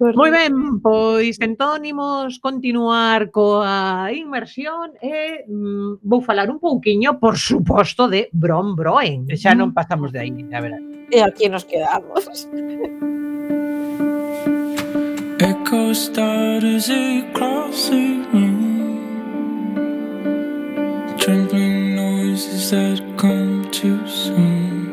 Correcto. Moi ben, pois entón imos continuar coa inmersión e mm, vou falar un pouquiño, por suposto, de Bron Broen. Xa non pasamos de aí, a verdade. E aquí nos quedamos. Echo starters across crossing you Trembling noises that come too soon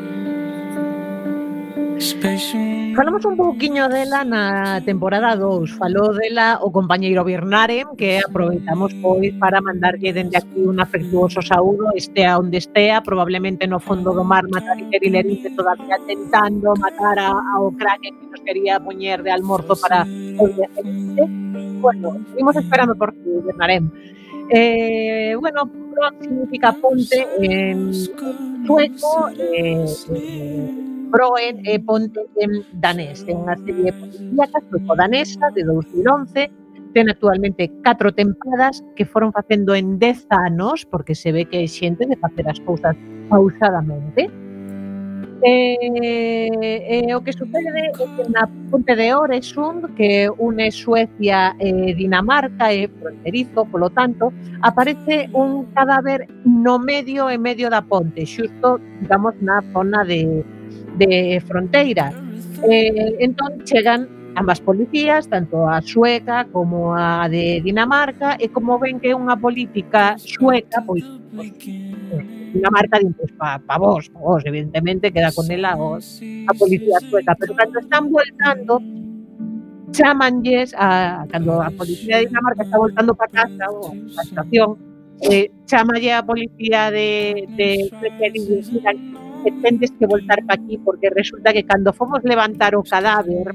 Falamos un pouquiño dela na temporada 2 Falou dela o compañeiro Birnaren Que aproveitamos pois para mandarlle dende aquí un afectuoso saúdo Estea onde estea, probablemente no fondo do mar Matar Iterilerite todavía tentando matar a, ao Kraken Que nos quería poñer de almorzo para o bueno, seguimos esperando por ti, Birnaren Eh, bueno, Brock significa ponte en sueco, eh, Broen eh, ponte en danés, é unha serie policíaca sueco-danesa de 2011, ten actualmente catro tempadas que foron facendo en 10 anos, porque se ve que hai xente de facer as cousas pausadamente, E, e o que sucede é que na ponte de Oresund, que une Suecia e Dinamarca, e fronterizo, polo tanto, aparece un cadáver no medio e medio da ponte, xusto, digamos, na zona de, de fronteira. Eh, entón, chegan ambas policías, tanto a sueca como a de Dinamarca, e como ven que é unha política sueca, pois, pois Dinamarca din, pois, pa, pa vos, pa vos, evidentemente queda con ela os, a policía sueca, pero cando están voltando, chamanlles a cando a policía de Dinamarca está voltando para casa ou a estación, eh, chamalle a policía de, de, de, de mira, que tendes que voltar para aquí porque resulta que cando fomos levantar o cadáver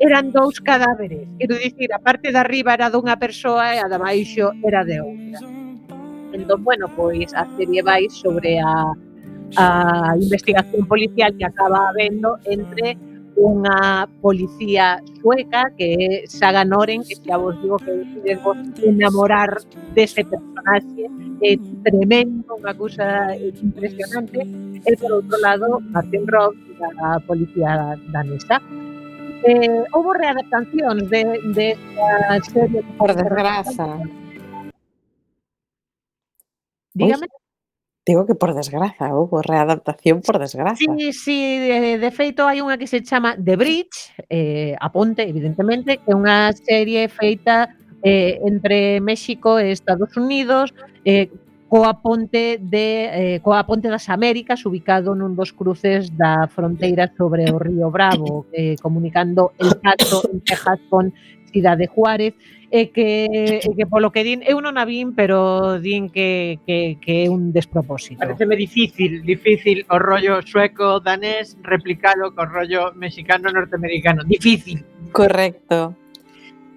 eran dous cadáveres. Quero dicir, a parte de arriba era dunha persoa e a de baixo era de outra. Entón, bueno, pois a serie vai sobre a, a investigación policial que acaba habendo entre unha policía sueca que é Saga Noren, que xa vos digo que devo enamorar dese personaxe é tremendo, unha cousa impresionante e por outro lado Martin Rock, da policía danesa Eh, houve readaptacións de, de esta serie. Por desgraza. Dígame. Digo que por desgraza, houve readaptación por desgraza. Sí, sí, de, de feito hai unha que se chama The Bridge, eh, a ponte, evidentemente, que é unha serie feita eh, entre México e Estados Unidos, eh, coa ponte de eh, coa ponte das Américas ubicado nun dos cruces da fronteira sobre o río Bravo, eh, comunicando El Paso en Texas con Cidade Juárez, e que, e que polo que din, eu non a vin, pero din que, que, que é un despropósito. Pareceme difícil, difícil o rollo sueco danés replicalo co rollo mexicano norteamericano. Difícil. Correcto.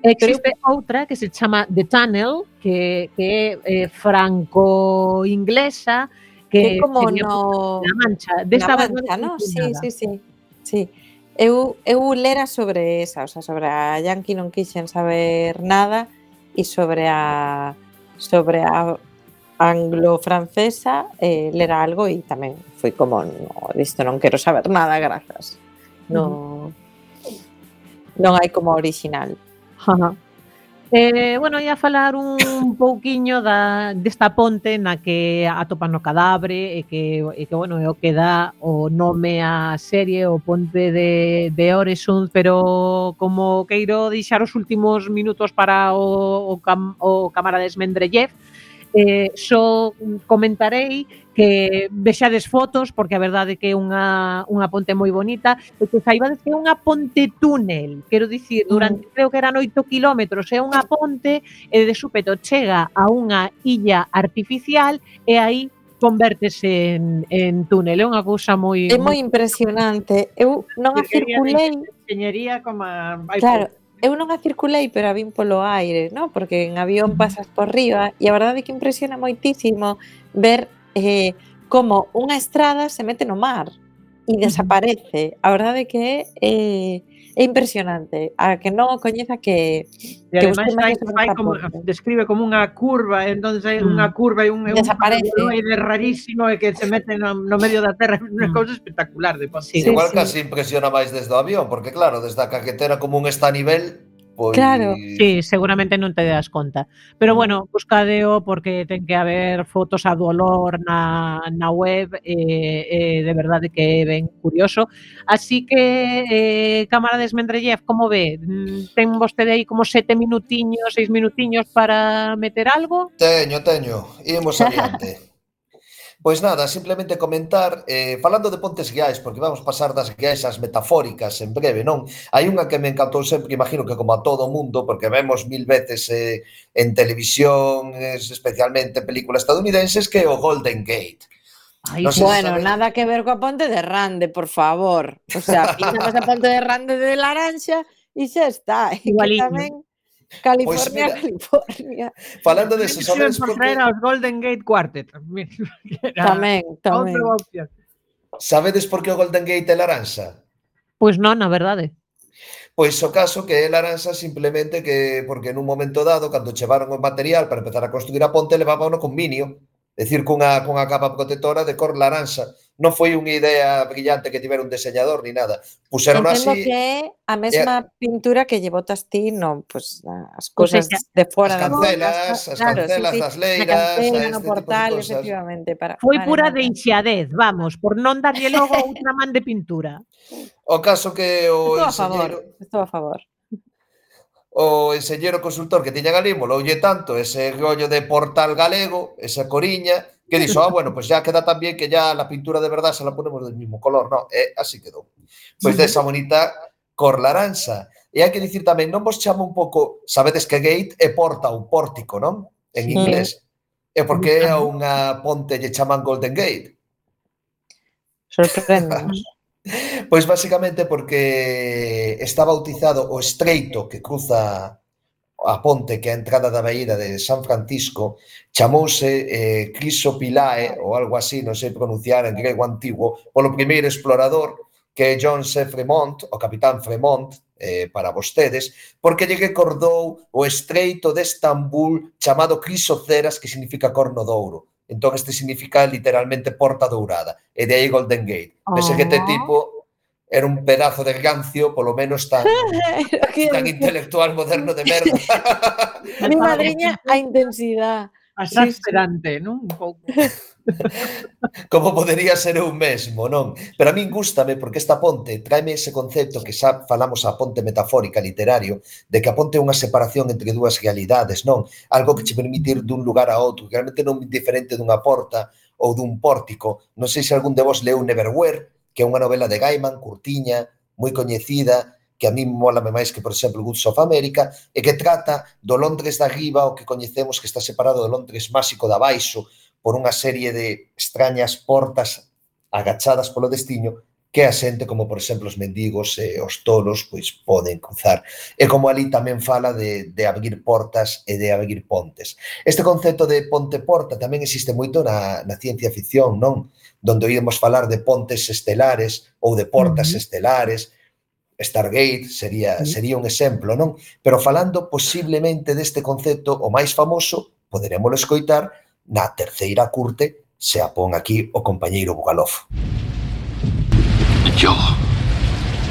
Existe Creo... outra que se chama The Tunnel, que, que é eh, franco-inglesa, que, que como no... Na Mancha. De de Mancha, non? Sí, sí, sí, sí. Eu, eu lera sobre esa, o sea, sobre a Yankee non quixen saber nada e sobre a sobre a anglo-francesa eh, lera algo e tamén foi como no, isto non quero saber nada, grazas. No, non hai como original. Ajá. Eh, bueno, ia falar un pouquiño da, desta ponte na que atopan o cadáver e que, e que bueno, é o que dá o nome á serie, o ponte de, de Oresund, pero como queiro deixar os últimos minutos para o, o, cam, o camarades Mendrellev, eh, só comentarei que vexades fotos, porque a verdade que é unha, unha ponte moi bonita, e que saibades que é unha ponte túnel, quero dicir, durante mm. creo que eran 8 kilómetros, é unha ponte e de súpeto chega a unha illa artificial e aí convértese en, en túnel, é unha cousa moi... É moi impresionante, eu non a circulei... Enxeñería como... A... Claro, eu non a circulei, pero a vin polo aire, ¿no? Porque en avión pasas por riba e a verdade é que impresiona moitísimo ver eh, como unha estrada se mete no mar e desaparece. A verdade é que é eh, é impresionante. A que non o coñeza que e que ademais hai, hai como describe como unha curva, entonces hai mm. unha curva e un desaparece un de rarísimo e que se mete no, no medio da terra, mm. unha cousa espectacular de posible. Sí, Igual sí. casi impresiona máis desde o avión, porque claro, desde a caquetera como un está a nivel pois... Claro. Sí, seguramente non te das conta. Pero bueno, buscadeo porque ten que haber fotos a dolor na, na web e eh, eh, de verdade que é ben curioso. Así que, eh, Cámara de Esmendrellev, mm, como ve? Ten vostede aí como sete minutiños, seis minutiños para meter algo? Teño, teño. Imos adiante. Pois nada, simplemente comentar, eh, falando de pontes guiais, porque vamos pasar das guiais ás metafóricas en breve, non? Hai unha que me encantou sempre, imagino que como a todo o mundo, porque vemos mil veces eh, en televisión, especialmente en películas estadounidenses, que é o Golden Gate. Ay, no sé bueno, sabe... nada que ver coa ponte de Rande, por favor. O sea, quitamos a ponte de Rande de Laranxa e xa está. Igualito. Tamén California, pois mira, California. Falando de eso, sabes por porque... traer aos Golden Gate Quartet. tamén, tamén. Sabedes por que o Golden Gate é laranxa? Pois non, na verdade. Pois o caso que é laranxa simplemente que porque nun momento dado, cando chevaron o material para empezar a construir a ponte, levábano con minio decir cunha, cunha capa protectora de cor laranxa. Non foi unha idea brillante que tivera un deseñador ni nada. Puseron Entendo así... que a mesma pintura que lle botas ti, no, pues, as pois cousas de fora as cancelas, as claro, cancelas sí, sí, das leiras, cancela, este no portal, tipo de efectivamente, para Foi vale, pura deixadez, vamos, por non darlle logo outra man de pintura. O caso que o estou a favor, estou a favor o enseñero consultor que tiña ali, moloulle tanto ese gollo de portal galego, esa coriña, que dixo, ah, bueno, pues ya queda tan bien que ya la pintura de verdad se la ponemos del mismo color, no, eh, así quedou. Pois pues desa bonita cor laranxa. E hai que dicir tamén, non vos chamo un pouco, sabedes que gate é porta ou pórtico, non? En inglés. É porque a unha ponte lle chaman Golden Gate. Sorprende. Pois basicamente porque está bautizado o estreito que cruza a ponte que é a entrada da baída de San Francisco chamouse eh, Crisopilae ou algo así, non sei pronunciar en grego antigo, polo primeiro explorador que é John C. Fremont, o capitán Fremont, eh, para vostedes, porque lle recordou o estreito de Estambul chamado Crisoceras, que significa corno douro. Entón este significa literalmente porta dourada. E de aí Golden Gate. Pese oh. que este oh. tipo era un pedazo de gancio, polo menos tan, tan intelectual moderno de merda. Mi madriña a intensidade. Asasperante, sí, sí. non? Un pouco. Como podería ser eu mesmo, non? Pero a min gústame porque esta ponte tráeme ese concepto que xa falamos a ponte metafórica, literario, de que a ponte é unha separación entre dúas realidades, non? Algo que che permite ir dun lugar a outro, que realmente non é diferente dunha porta ou dun pórtico. Non sei se algún de vos leu Neverwhere, que é unha novela de Gaiman, curtiña, moi coñecida, que a mí molame máis que, por exemplo, Goods of America, e que trata do Londres da riba, o que coñecemos que está separado do Londres máxico da baixo, por unha serie de extrañas portas agachadas polo destiño que a xente, como por exemplo os mendigos e os tolos, pois poden cruzar. E como ali tamén fala de, de abrir portas e de abrir pontes. Este concepto de ponte-porta tamén existe moito na, na ciencia ficción, non? Donde oímos falar de pontes estelares ou de portas uh -huh. estelares, Stargate sería sí. sería un exemplo, non? Pero falando posiblemente deste concepto o máis famoso, poderemoslo escoitar na terceira curte, se a aquí o compañeiro Bugalov. Yo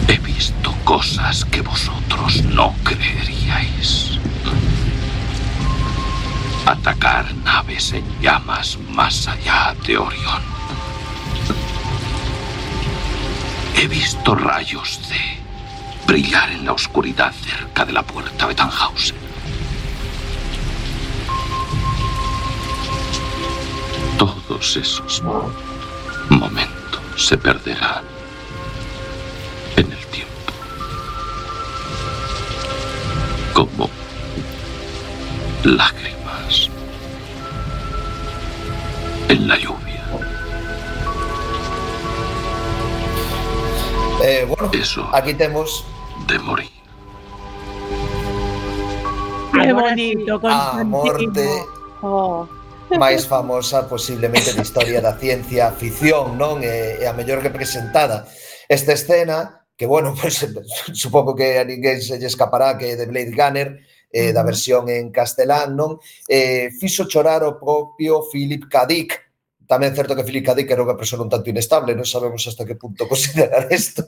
he visto cosas que vosotros no creeríais. Atacar naves en llamas más allá de Orión. He visto rayos de brillar en la oscuridad cerca de la puerta de Tannhausen. Todos esos momentos se perderán en el tiempo. Como lágrimas en la lluvia. Eh, bueno, Eso aquí temos de morir. Qué bonito, a Constantino. morte Oh. máis famosa posiblemente da historia da ciencia ficción, non? E, e a mellor que presentada. Esta escena, que bueno, pues, supongo que a ninguén se lle escapará que é de Blade Runner, eh, da versión en castelán, non? Eh, fixo chorar o propio Philip K. Dick, Tamén é certo que Philip K. Dick era unha persona un tanto inestable, non sabemos hasta que punto considerar isto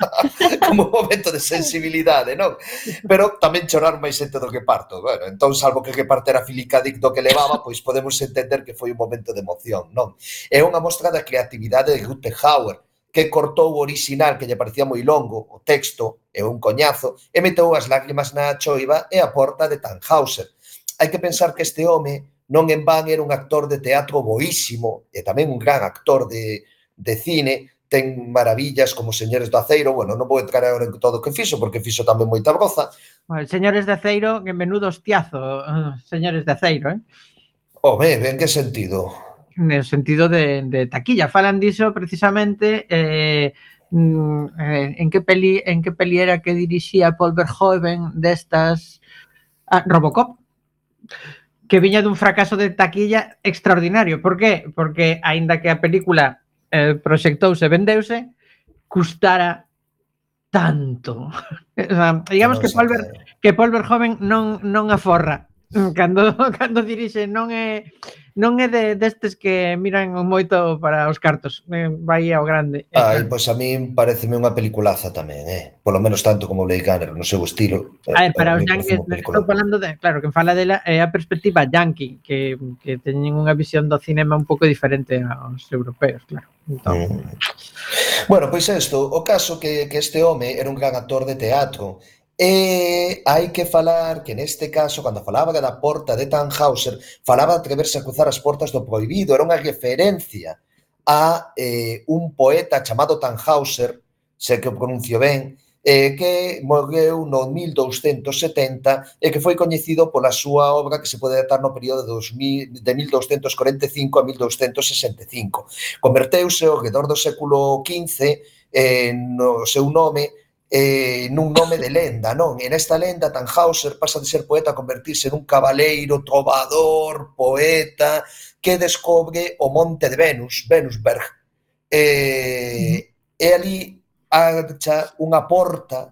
como un momento de sensibilidade, non? Pero tamén chorar máis xente do que parto. Bueno, entón, salvo que que partera Philip K. Dick do que levaba, pois podemos entender que foi un momento de emoción, non? É unha mostra da creatividade de Gutenhauer, que cortou o original que lle parecía moi longo, o texto, e un coñazo, e meteu as lágrimas na choiva e a porta de Tannhauser. Hai que pensar que este home non en van era un actor de teatro boísimo e tamén un gran actor de, de cine, ten maravillas como Señores do Aceiro, bueno, non vou entrar agora en todo o que fixo, porque fixo tamén moita broza. Bueno, señores de Aceiro, que menudo hostiazo, Señores de Aceiro, eh? Home, en que sentido? No sentido de, de taquilla. Falan diso precisamente eh, mm, eh, en que peli en que peli era que dirixía Paul Verhoeven destas ah, Robocop que viña dun fracaso de taquilla extraordinario. Por qué? Porque, aínda que a película eh, proxectouse e vendeuse, custara tanto. o sea, digamos no, que Paul, Ver, que Paul Verhoeven non, non aforra Cando, cando dirixe non é non é de, destes que miran moito para os cartos, eh, vai ao grande. Ai, pois a min pareceme unha peliculaza tamén, eh. Polo menos tanto como Blade Runner, no seu estilo. Eh, a ver, para, para os yankees, estou falando de, claro, que fala dela é a perspectiva yankee, que, que teñen unha visión do cinema un pouco diferente aos europeos, claro. Entón... Mm. Bueno, pois isto, o caso que, que este home era un gran actor de teatro, E hai que falar que neste caso, cando falaba da porta de Tannhauser, falaba de atreverse a cruzar as portas do prohibido, era unha referencia a eh, un poeta chamado Tannhauser, sei que o pronuncio ben, eh, que morreu no 1270 e que foi coñecido pola súa obra que se pode datar no período de, 2000, de 1245 a 1265. Converteuse ao redor do século XV eh, no seu nome eh, nun nome de lenda, non? E nesta lenda Tannhauser pasa de ser poeta a convertirse nun cabaleiro, trovador, poeta, que descobre o monte de Venus, Venusberg. Eh, e ali acha unha porta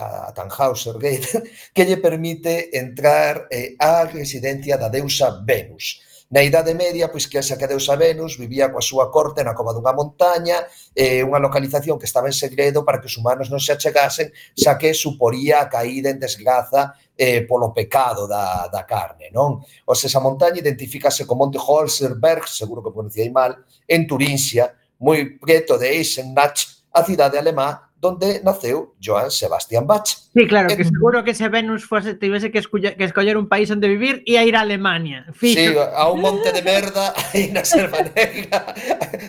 a Tannhauser Gate que lle permite entrar eh, á residencia da deusa Venus Na Idade Media, pois que xa que Deus a Venus vivía coa súa corte na cova dunha montaña, eh, unha localización que estaba en segredo para que os humanos non se achegasen, xa que suporía a caída en desgraza eh, polo pecado da, da carne, non? O esa montaña identificase como Monte Holzerberg, seguro que pronunciei mal, en Turinxia, moi preto de Eisenach, a cidade alemá donde naceu Joan Sebastián Bach. Sí, claro, en... que seguro que se Venus fuese, tivese que, escoller, que escoller un país onde vivir e a ir a Alemania. Fijo. Sí, a un monte de merda aí na Selva Negra.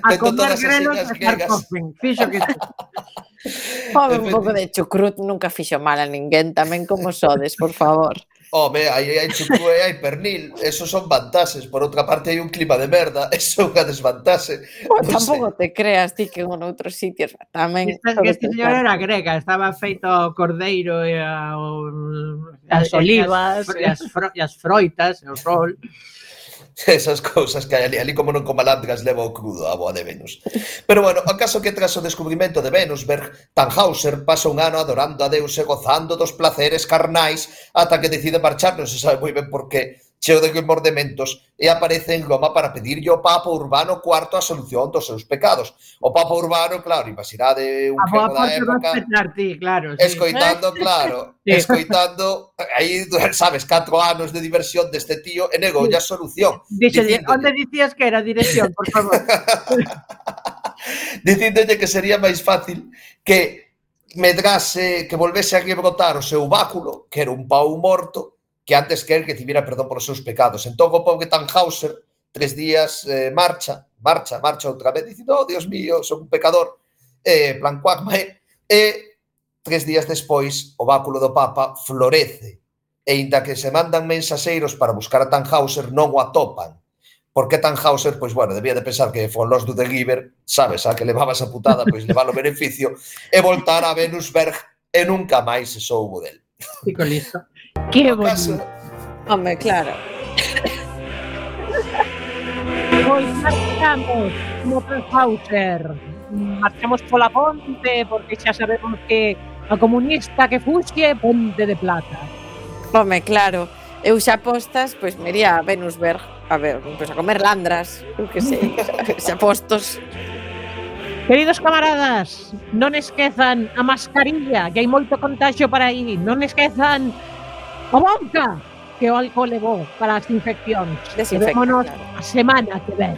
a comer grelos a sarcofen. Fixo que... Pobre, un pouco de chucrut nunca fixo mal a ninguén, tamén como sodes, por favor. Home, aí hai chucú e hai pernil, esos son vantaxes. Por outra parte, hai un clima de merda, eso é unha desvantaxe. Pues, no tampouco te creas ti que en outros sitios tamén... Esta, que este señor era grega, estaba feito o cordeiro e a, as olivas, e as, fro, e as froitas, e o rol. esas cousas que hai ali, ali como non coma lantras leva o crudo a boa de Venus. Pero bueno, acaso que tras o descubrimento de Venusberg, Tannhauser pasa un ano adorando a Deus e gozando dos placeres carnais ata que decide marcharnos, se sabe moi ben por qué, cheo de mordementos e aparece en Roma para pedirlle ao Papa Urbano IV a solución dos seus pecados. O Papa Urbano, claro, imaginade un feno da época... Petar, claro, sí. Escoitando, claro, sí. escoitando, aí, sabes, catro anos de diversión deste tío e negou sí. a solución. Díxolle, onde dicías que era dirección, por favor? Dicíndolle que sería máis fácil que medrase, que volvese a rebrotar o seu báculo, que era un pau morto, que antes que él recibiera perdón polos seus pecados. Entón o pobre Tannhauser tres días eh, marcha, marcha, marcha outra vez, dicindo, oh, Dios mío, son un pecador, eh, plan cuacme, e tres días despois o báculo do Papa florece, e inda que se mandan mensaseiros para buscar a Tannhauser, non o atopan. Por que Tannhauser? Pois, bueno, debía de pensar que foi los do de Giver, sabes, a que levaba esa putada, pois levar o beneficio, e voltar a Venusberg e nunca máis se soubo del. Fico listo. Qué bonito. Caso. Hombre, claro. Pois marchamos, pauser. Marchamos pola ponte, porque xa sabemos que a comunista que fuxe ponte de plata. Home, claro. Eu xa postas, pois me iría a Venusberg a ver, pois a comer landras, eu que sei, xa postos. Queridos camaradas, non esquezan a mascarilla, que hai moito contagio para aí. Non esquezan boca, que o alcohol levou para as infeccións. Desinfecta, Vémonos claro. a semana que ven.